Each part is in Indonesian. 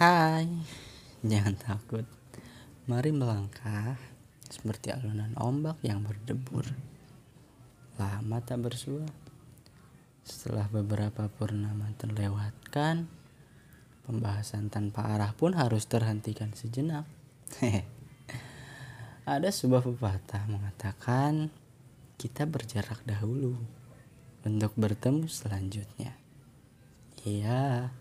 Jangan takut. Mari melangkah seperti alunan ombak yang berdebur. Lama tak bersua. Setelah beberapa purnama terlewatkan, pembahasan tanpa arah pun harus terhentikan sejenak. Ada sebuah pepatah mengatakan kita berjarak dahulu untuk bertemu selanjutnya. Iya,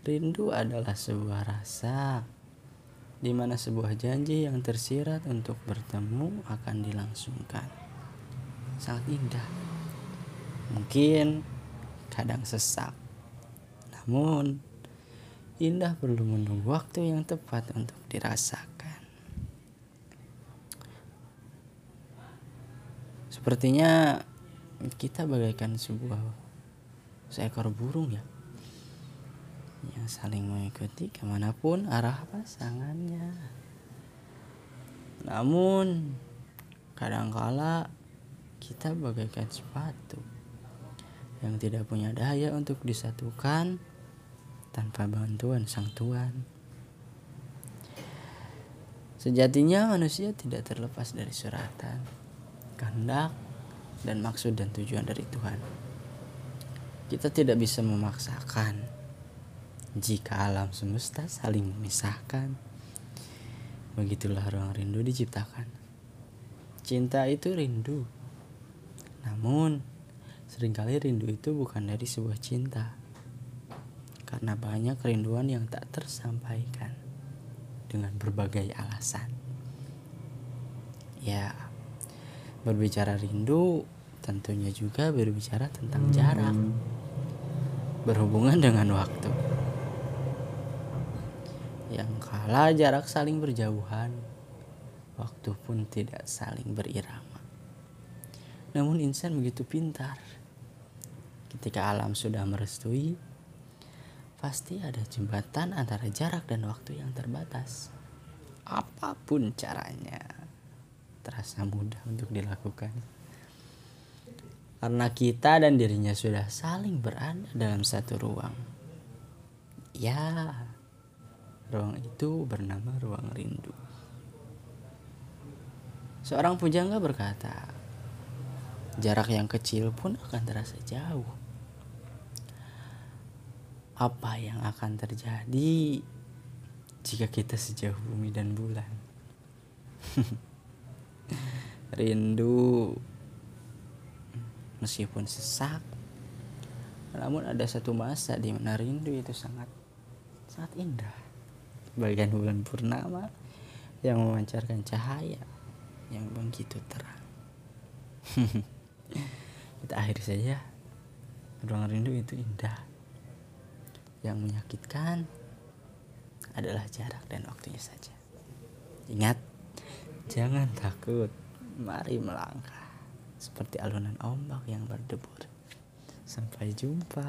rindu adalah sebuah rasa di mana sebuah janji yang tersirat untuk bertemu akan dilangsungkan. Sangat indah. Mungkin kadang sesak. Namun, indah perlu menunggu waktu yang tepat untuk dirasakan. Sepertinya kita bagaikan sebuah seekor burung ya yang saling mengikuti ke mana pun arah pasangannya. Namun, kadangkala kita bagaikan sepatu yang tidak punya daya untuk disatukan tanpa bantuan sang tuan. Sejatinya manusia tidak terlepas dari suratan, kehendak, dan maksud dan tujuan dari Tuhan. Kita tidak bisa memaksakan jika alam semesta saling memisahkan. Begitulah ruang rindu diciptakan. Cinta itu rindu. Namun, sering kali rindu itu bukan dari sebuah cinta. Karena banyak kerinduan yang tak tersampaikan dengan berbagai alasan. Ya, berbicara rindu tentunya juga berbicara tentang jarak. Berhubungan dengan waktu yang kala jarak saling berjauhan, waktu pun tidak saling berirama. Namun insan begitu pintar. Ketika alam sudah merestui, pasti ada jembatan antara jarak dan waktu yang terbatas. Apa pun caranya, terasa mudah untuk dilakukan. Karena kita dan dirinya sudah saling berada dalam satu ruang. Ya, Ruang itu bernama ruang rindu. Seorang pujangga berkata, jarak yang kecil pun akan terasa jauh. Apa yang akan terjadi jika kita sejauh bumi dan bulan? rindu meskipun sesak namun ada satu masa di mana rindu itu sangat sangat indah bagian bulan purnama yang memancarkan cahaya yang begitu terang. Kita akhiri saja. Ruang rindu itu indah. Yang menyakitkan adalah jarak dan waktunya saja. Ingat, jangan takut. Mari melangkah seperti alunan ombak yang berdebur. Sampai jumpa.